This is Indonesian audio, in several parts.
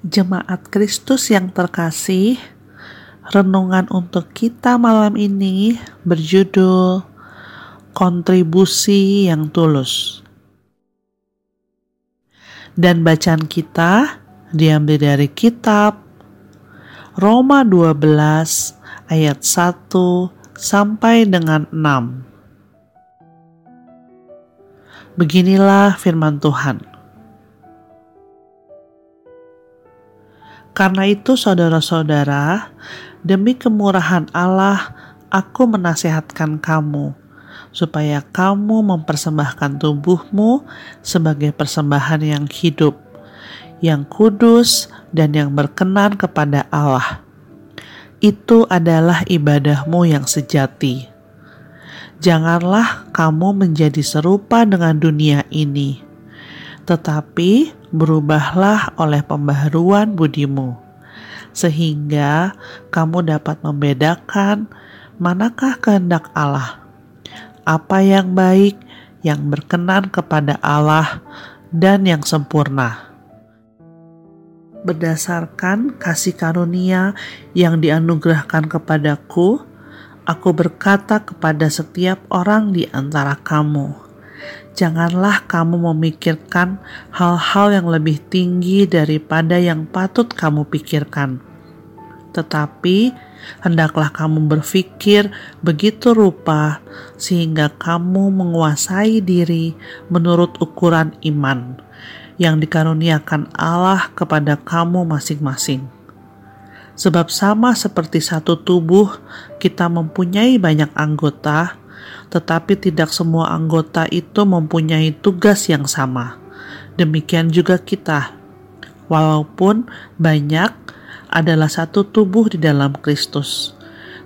Jemaat Kristus yang terkasih, renungan untuk kita malam ini berjudul Kontribusi yang Tulus. Dan bacaan kita diambil dari kitab Roma 12 ayat 1 sampai dengan 6. Beginilah firman Tuhan. Karena itu, saudara-saudara, demi kemurahan Allah, aku menasehatkan kamu, supaya kamu mempersembahkan tubuhmu sebagai persembahan yang hidup, yang kudus, dan yang berkenan kepada Allah. Itu adalah ibadahmu yang sejati. Janganlah kamu menjadi serupa dengan dunia ini tetapi berubahlah oleh pembaharuan budimu, sehingga kamu dapat membedakan manakah kehendak Allah, apa yang baik, yang berkenan kepada Allah, dan yang sempurna. Berdasarkan kasih karunia yang dianugerahkan kepadaku, aku berkata kepada setiap orang di antara kamu janganlah kamu memikirkan hal-hal yang lebih tinggi daripada yang patut kamu pikirkan. Tetapi hendaklah kamu berpikir begitu rupa sehingga kamu menguasai diri menurut ukuran iman yang dikaruniakan Allah kepada kamu masing-masing. Sebab sama seperti satu tubuh, kita mempunyai banyak anggota, tetapi tidak semua anggota itu mempunyai tugas yang sama. Demikian juga kita, walaupun banyak adalah satu tubuh di dalam Kristus,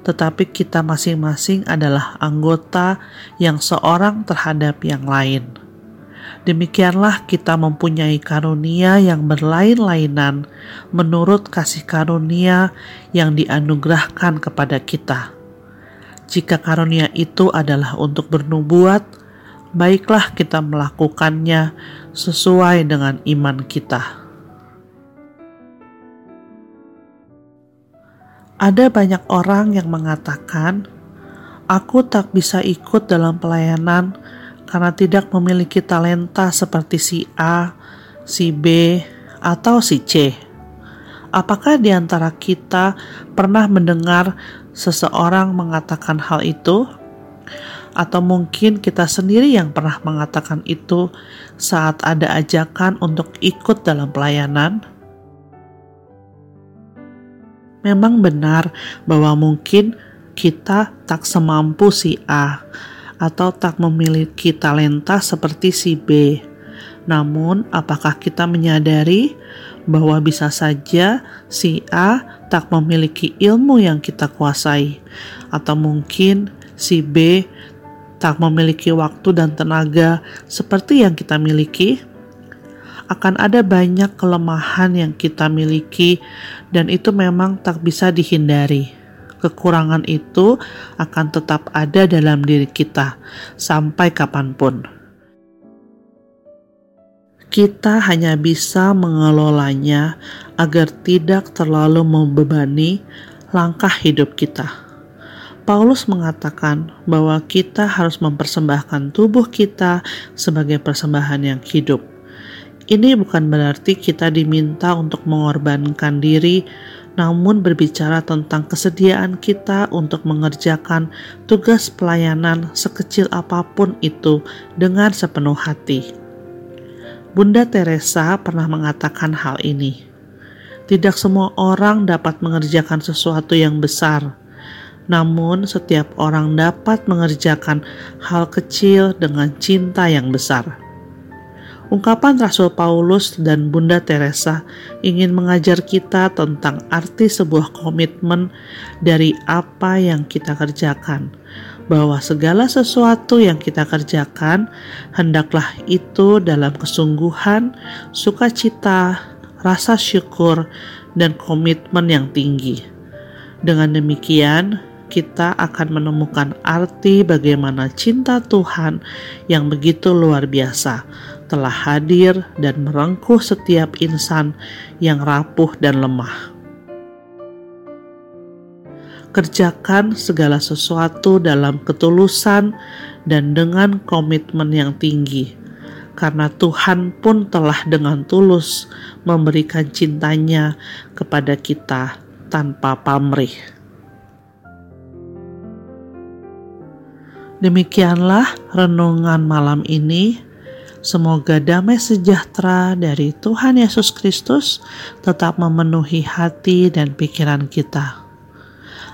tetapi kita masing-masing adalah anggota yang seorang terhadap yang lain. Demikianlah kita mempunyai karunia yang berlain-lainan menurut kasih karunia yang dianugerahkan kepada kita jika karunia itu adalah untuk bernubuat, baiklah kita melakukannya sesuai dengan iman kita. Ada banyak orang yang mengatakan, "Aku tak bisa ikut dalam pelayanan karena tidak memiliki talenta seperti si A, si B, atau si C." Apakah di antara kita pernah mendengar seseorang mengatakan hal itu? Atau mungkin kita sendiri yang pernah mengatakan itu saat ada ajakan untuk ikut dalam pelayanan? Memang benar bahwa mungkin kita tak semampu si A atau tak memiliki talenta seperti si B. Namun, apakah kita menyadari bahwa bisa saja si A tak memiliki ilmu yang kita kuasai, atau mungkin si B tak memiliki waktu dan tenaga seperti yang kita miliki? Akan ada banyak kelemahan yang kita miliki, dan itu memang tak bisa dihindari. Kekurangan itu akan tetap ada dalam diri kita sampai kapan pun kita hanya bisa mengelolanya agar tidak terlalu membebani langkah hidup kita. Paulus mengatakan bahwa kita harus mempersembahkan tubuh kita sebagai persembahan yang hidup. Ini bukan berarti kita diminta untuk mengorbankan diri, namun berbicara tentang kesediaan kita untuk mengerjakan tugas pelayanan sekecil apa pun itu dengan sepenuh hati. Bunda Teresa pernah mengatakan hal ini. Tidak semua orang dapat mengerjakan sesuatu yang besar, namun setiap orang dapat mengerjakan hal kecil dengan cinta yang besar. Ungkapan Rasul Paulus dan Bunda Teresa ingin mengajar kita tentang arti sebuah komitmen dari apa yang kita kerjakan bahwa segala sesuatu yang kita kerjakan hendaklah itu dalam kesungguhan, sukacita, rasa syukur, dan komitmen yang tinggi. Dengan demikian, kita akan menemukan arti bagaimana cinta Tuhan yang begitu luar biasa telah hadir dan merengkuh setiap insan yang rapuh dan lemah. Kerjakan segala sesuatu dalam ketulusan dan dengan komitmen yang tinggi, karena Tuhan pun telah dengan tulus memberikan cintanya kepada kita tanpa pamrih. Demikianlah renungan malam ini. Semoga damai sejahtera dari Tuhan Yesus Kristus tetap memenuhi hati dan pikiran kita.